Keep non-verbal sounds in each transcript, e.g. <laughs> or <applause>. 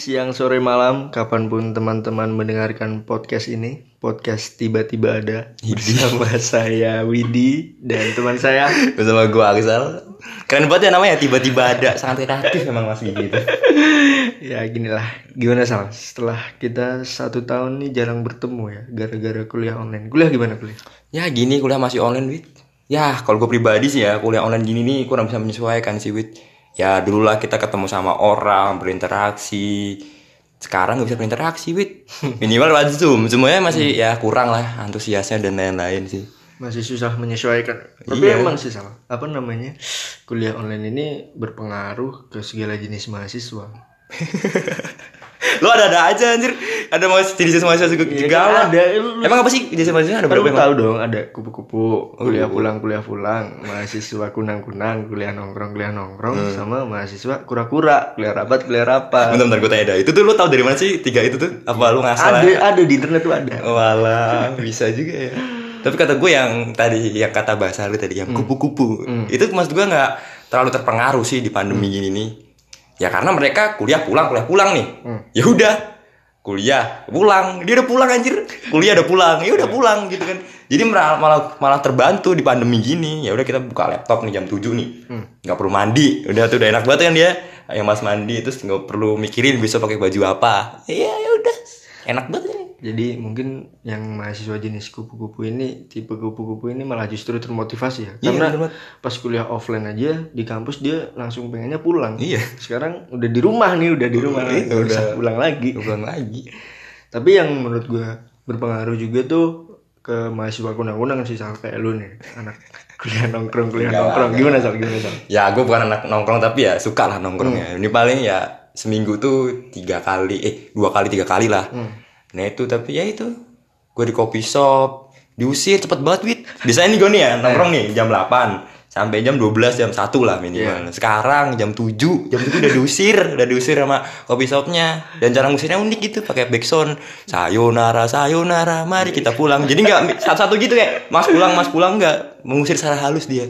siang, sore, malam, kapan pun teman-teman mendengarkan podcast ini, podcast tiba-tiba ada bersama saya Widi dan teman saya. <laughs> bersama gua Aksal keren banget ya namanya tiba-tiba ada sangat kreatif memang mas Gigi itu <laughs> Ya ginilah, gimana Sal? Setelah kita satu tahun nih jarang bertemu ya, gara-gara kuliah online. Kuliah gimana kuliah? ya gini kuliah masih online wit ya kalau gue pribadi sih ya kuliah online gini nih kurang bisa menyesuaikan sih wit ya dulu lah kita ketemu sama orang berinteraksi sekarang nggak bisa berinteraksi wit <laughs> minimal lewat zoom semuanya masih ya kurang lah antusiasnya dan lain-lain sih Masih susah menyesuaikan. Tapi Iya. emang sih Sal, apa namanya? Kuliah online ini berpengaruh ke segala jenis mahasiswa. <laughs> lo ada-ada aja anjir ada mas jenis mahasiswa juga, Iya, juga kan lah. ada. Lu- emang apa sih jenis mahasiswa ada Kan berapa lu emang? tahu dong ada kupu-kupu, kuliah iya. pulang, kuliah pulang, mahasiswa kunang-kunang, kuliah nongkrong, kuliah nongkrong, Hmm. sama mahasiswa kura-kura, kuliah rapat, kuliah rapat. bentar bentar gue tanya dah itu tuh lo tau dari mana sih tiga itu tuh apa lu ngasal Ada, ada di internet tuh ada. Walah, bisa juga ya. Tapi kata gue yang tadi yang kata bahasa lu tadi yang kupu-kupu, itu maksud gue nggak terlalu terpengaruh sih di pandemi gini nih. Ya karena mereka kuliah pulang, kuliah pulang nih. Ya udah, kuliah pulang, dia udah pulang anjir. Kuliah udah pulang, ya udah pulang gitu kan. Jadi malah malah, terbantu di pandemi gini. Ya udah kita buka laptop nih jam 7 nih. nggak perlu mandi. Udah tuh udah enak banget kan dia. Yang mas mandi terus nggak perlu mikirin besok pakai baju apa. Iya, ya udah. Enak banget ini. Jadi mungkin yang mahasiswa jenis kupu-kupu ini, tipe kupu-kupu ini malah justru termotivasi ya. Iya, Karena bener banget. pas kuliah offline aja di kampus dia langsung pengennya pulang. Iya. Sekarang udah di rumah nih, udah di rumah, Iya, nggak bisa udah. pulang lagi. Pulang lagi. Tapi yang menurut gue berpengaruh juga tuh ke mahasiswa kunang-kunang sih Sal kayak lu nih anak kuliah nongkrong kuliah Enggak lah, nongkrong gimana Sal gimana Sal Ya gue bukan anak nongkrong tapi ya suka lah nongkrongnya. Ini paling ya seminggu tuh tiga kali, eh dua kali tiga kali lah. Nah itu tapi ya itu gue di kopi shop diusir cepet banget wit. Biasanya nih gue nih ya nongkrong nih jam 8 sampai jam 12 jam 1 lah minimal. Sekarang jam 7 jam 7 udah diusir, <laughs> udah diusir sama kopi shopnya. Dan cara ngusirnya unik gitu pakai backsound sayonara sayonara mari kita pulang. Jadi nggak satu-satu gitu kayak mas pulang mas pulang nggak mengusir secara halus dia.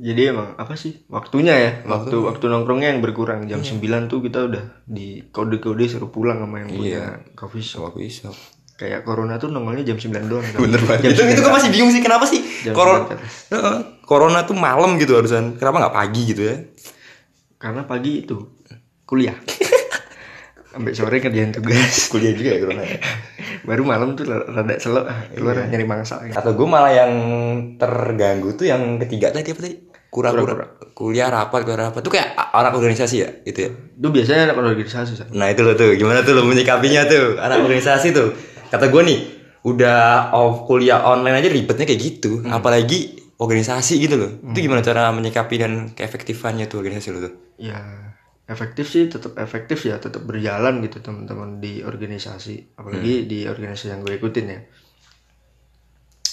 Jadi emang apa sih waktunya ya waktu waktu nongkrongnya yang berkurang jam 9 tuh kita udah di kode-kode suruh pulang sama yang punya coffee shop Kopi shop. kayak corona tuh nongolnya jam 9 doang Sal. <laughs> Bener banget. jam Itu, itu gue masih bingung sih kenapa sih Jam corona, sembilan corona tuh malam gitu harusan. Kenapa nggak pagi gitu ya? karena pagi itu kuliah <laughs> sampai sore kerjaan tugas <laughs> Kuliah juga ya corona. <laughs> baru malam tuh rada selok keluar nyari mangsa gitu. Atau gue malah yang terganggu tuh yang ketiga tadi apa tadi? Kura-kura. Kuliah rapat, kuliah rapat. Tuh kayak anak organisasi ya gitu ya. itu biasanya anak organisasi Sal. Nah itu lo tuh, gimana tuh lo menyikapinya tuh anak organisasi tuh. Kata gue nih, udah off kuliah online aja ribetnya kayak gitu. Apalagi organisasi gitu loh. Itu gimana cara menyikapi dan keefektifannya tuh organisasi lo tuh? ya efektif sih tetap efektif ya tetap berjalan gitu teman-teman di organisasi apalagi di organisasi yang gue ikutin ya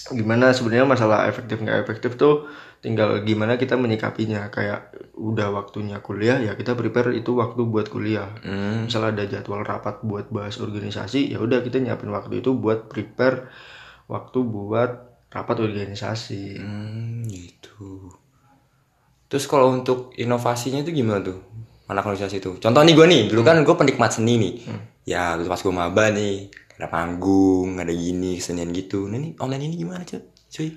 gimana sebenarnya masalah efektif nggak efektif tuh tinggal gimana kita menyikapinya kayak udah waktunya kuliah ya kita prepare itu waktu buat kuliah Hmm. misal ada jadwal rapat buat bahas organisasi ya udah kita nyiapin waktu itu buat prepare waktu buat rapat organisasi Hmm, gitu. Terus kalau untuk inovasinya itu gimana tuh? Organisasi itu. Contoh nih gue nih, dulu kan gue penikmat seni nih. Ya, terus pas gue maba nih, ada panggung, ada gini, kesenian gitu. Nah ini online ini gimana cuy? Cuy.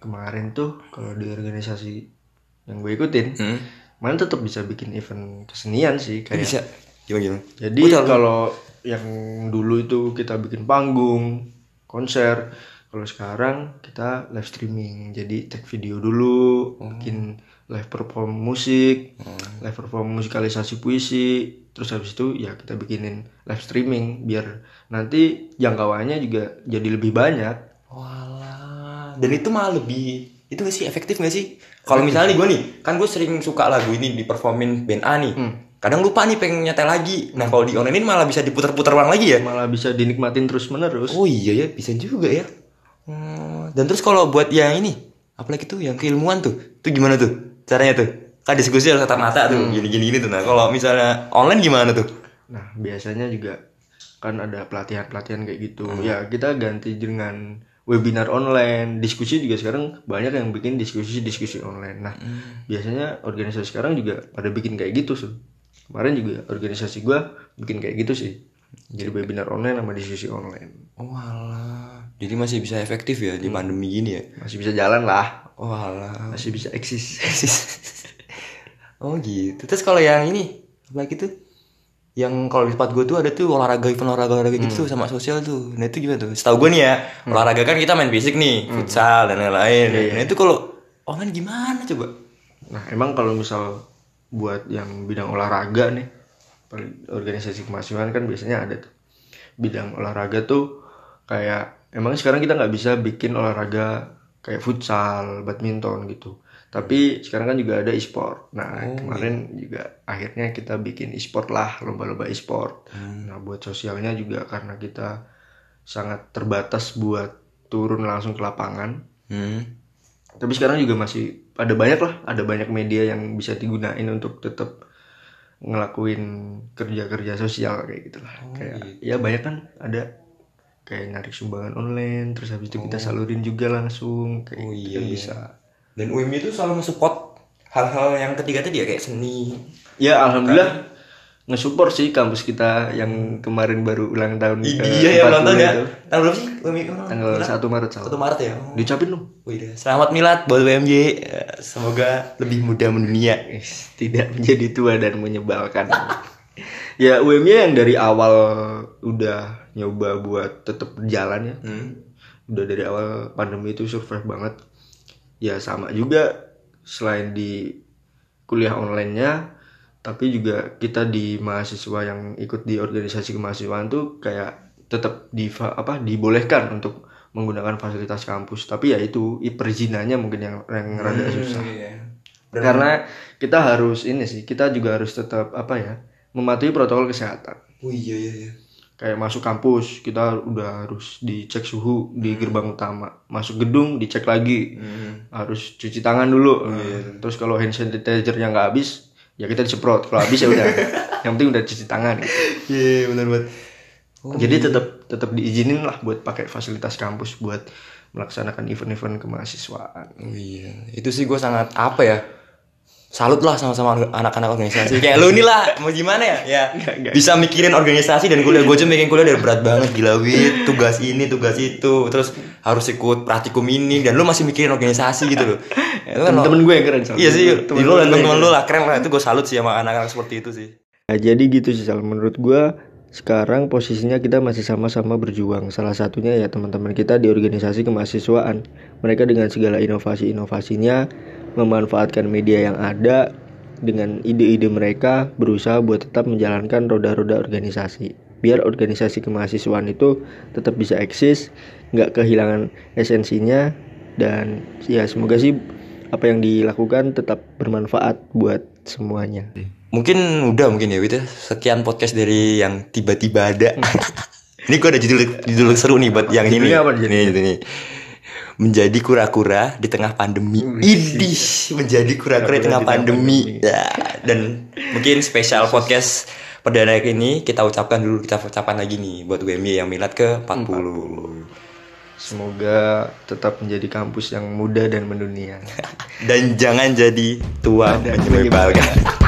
kemarin tuh kalau di organisasi yang gue ikutin Hmm. Mana tetap bisa bikin event kesenian sih kayak. Bisa. Gimana gimana? Jadi kalau yang dulu itu kita bikin panggung, konser, kalau sekarang kita live streaming. Jadi take video dulu, bikin live perform musik, live perform musikalisasi puisi, terus habis itu ya kita bikinin live streaming biar nanti jangkauannya juga jadi lebih banyak. Walah. Dan itu malah lebih itu gak sih efektif gak sih? Kalau misalnya gue nih, kan gue sering suka lagu ini di performin band A nih. Kadang lupa nih pengen nyetel lagi. Nah kalau di online ini malah bisa diputar-putar ulang lagi ya? Malah bisa dinikmatin terus-menerus. Oh iya ya, bisa juga ya. Hmm, dan terus kalau buat yang ini, apalagi tuh yang keilmuan tuh, itu gimana tuh caranya tuh? Kan diskusi harus tatap mata tuh, gini-gini tuh. Nah kalau misalnya online gimana tuh? Nah, biasanya juga kan ada pelatihan-pelatihan kayak gitu. Ya, kita ganti dengan webinar online, diskusi juga sekarang banyak yang bikin diskusi-diskusi online. Nah, biasanya organisasi sekarang juga pada bikin kayak gitu, Sun. kemarin juga organisasi gua bikin kayak gitu sih jadi webinar online sama diskusi online Oh alah. Jadi masih bisa efektif ya di pandemi gini ya? masih bisa jalan lah Oh alah. masih bisa eksis <laughs> oh gitu. Terus kalau yang ini apa lagi tuh? Yang kalau di tempat gue tuh ada tuh olahraga event olahraga olahraga gitu tuh sama sosial tuh. Nah itu gimana tuh? Setahu gue nih ya olahraga kan kita main fisik nih, futsal dan lain-lain. Nah itu kalau online gimana coba? nah emang kalau misal buat yang bidang olahraga nih organisasi kemahasiswaan kan biasanya ada tuh bidang olahraga tuh kayak emang sekarang kita nggak bisa bikin olahraga kayak futsal, badminton gitu. Tapi sekarang kan juga ada e-sport. Nah, kemarin juga akhirnya kita bikin e-sport lah, lomba-lomba e-sport. Nah, buat sosialnya juga karena kita sangat terbatas buat turun langsung ke lapangan. Hmm. Tapi sekarang juga masih ada banyak lah, ada banyak media yang bisa digunain untuk tetap ngelakuin kerja-kerja sosial kayak gitu lah. kayak ya banyak kan ada kayak narik sumbangan online, terus habis itu kita salurin juga langsung kayak Oh, gitu iya, kan iya. bisa. Dan UMI itu selalu mensupport hal-hal yang ketiga tadi ya kayak seni. Ya alhamdulillah nge-support sih kampus kita yang kemarin baru ulang tahun ke Iya ya ulang tahun 40 ya. Tanggal berapa sih UMI? Tanggal 1 Maret. 1 Maret ya. Oh. Diucapin dong. Wih. Selamat milad buat UMJ. Semoga lebih mudah mendunia. Tidak menjadi tua dan menyebalkan. <laughs> ya UMY yang dari awal udah nyoba buat tetap berjalan ya. Hmm. Udah dari awal pandemi itu survive banget. Ya sama juga selain di kuliah online-nya tapi juga kita di mahasiswa yang ikut di organisasi kemahasiswaan tuh kayak tetap di apa dibolehkan untuk menggunakan fasilitas kampus. Tapi ya itu perizinannya mungkin yang yang rada susah. Iya. karena kita harus ini sih kita juga harus tetap apa ya mematuhi protokol kesehatan. Oh iya iya iya. kayak masuk kampus kita udah harus dicek suhu di gerbang utama. Masuk gedung dicek lagi. Hmm. harus cuci tangan dulu. Terus kalau hand sanitizer-nya nggak habis ya kita disemprot kalau habis ya udah <laughs> yang penting udah cuci tangan gitu. Iya benar banget. jadi tetap tetap diizinin lah buat pakai fasilitas kampus buat melaksanakan event-event kemahasiswaan Oh iya. Itu sih gue sangat apa ya? Salut lah sama-sama anak-anak organisasi. Kayak lu nih lah, mau gimana ya? Ya <laughs> Nggak, nggak. bisa mikirin organisasi dan kuliah. Gue aja bikin kuliah dari berat banget gila wit. Tugas ini, tugas itu, terus harus ikut praktikum ini dan lu masih mikirin organisasi gitu loh. <laughs> Itu kan temen-temen gue yang keren soalnya. Iya sih, Temen-temen lu dan gue temen-temen lu lah keren lah. Itu gue salut sih sama anak-anak seperti itu sih. Nah, jadi gitu sih Sal. Menurut gua sekarang posisinya kita masih sama-sama berjuang. Salah satunya ya teman-teman kita di organisasi kemahasiswaan. Mereka dengan segala inovasi-inovasinya memanfaatkan media yang ada dengan ide-ide mereka berusaha buat tetap menjalankan roda-roda organisasi. Biar organisasi kemahasiswaan itu tetap bisa eksis, nggak kehilangan esensinya dan ya semoga sih apa yang dilakukan tetap bermanfaat buat semuanya. Mungkin udah mungkin ya Wit ya. Sekian podcast dari yang tiba-tiba ada. <laughs> ini gue ada judul judul seru nih buat yang ini. Apa Ini, ini, ini. Menjadi kura-kura di tengah pandemi. Idih, menjadi kura-kura di tengah pandemi. Ya, dan mungkin spesial podcast perdana ini kita ucapkan dulu kita ucapkan lagi nih buat UMY yang milad ke 40. Semoga tetap menjadi kampus yang muda dan mendunia. <laughs> Dan jangan jadi tua menyebalkan.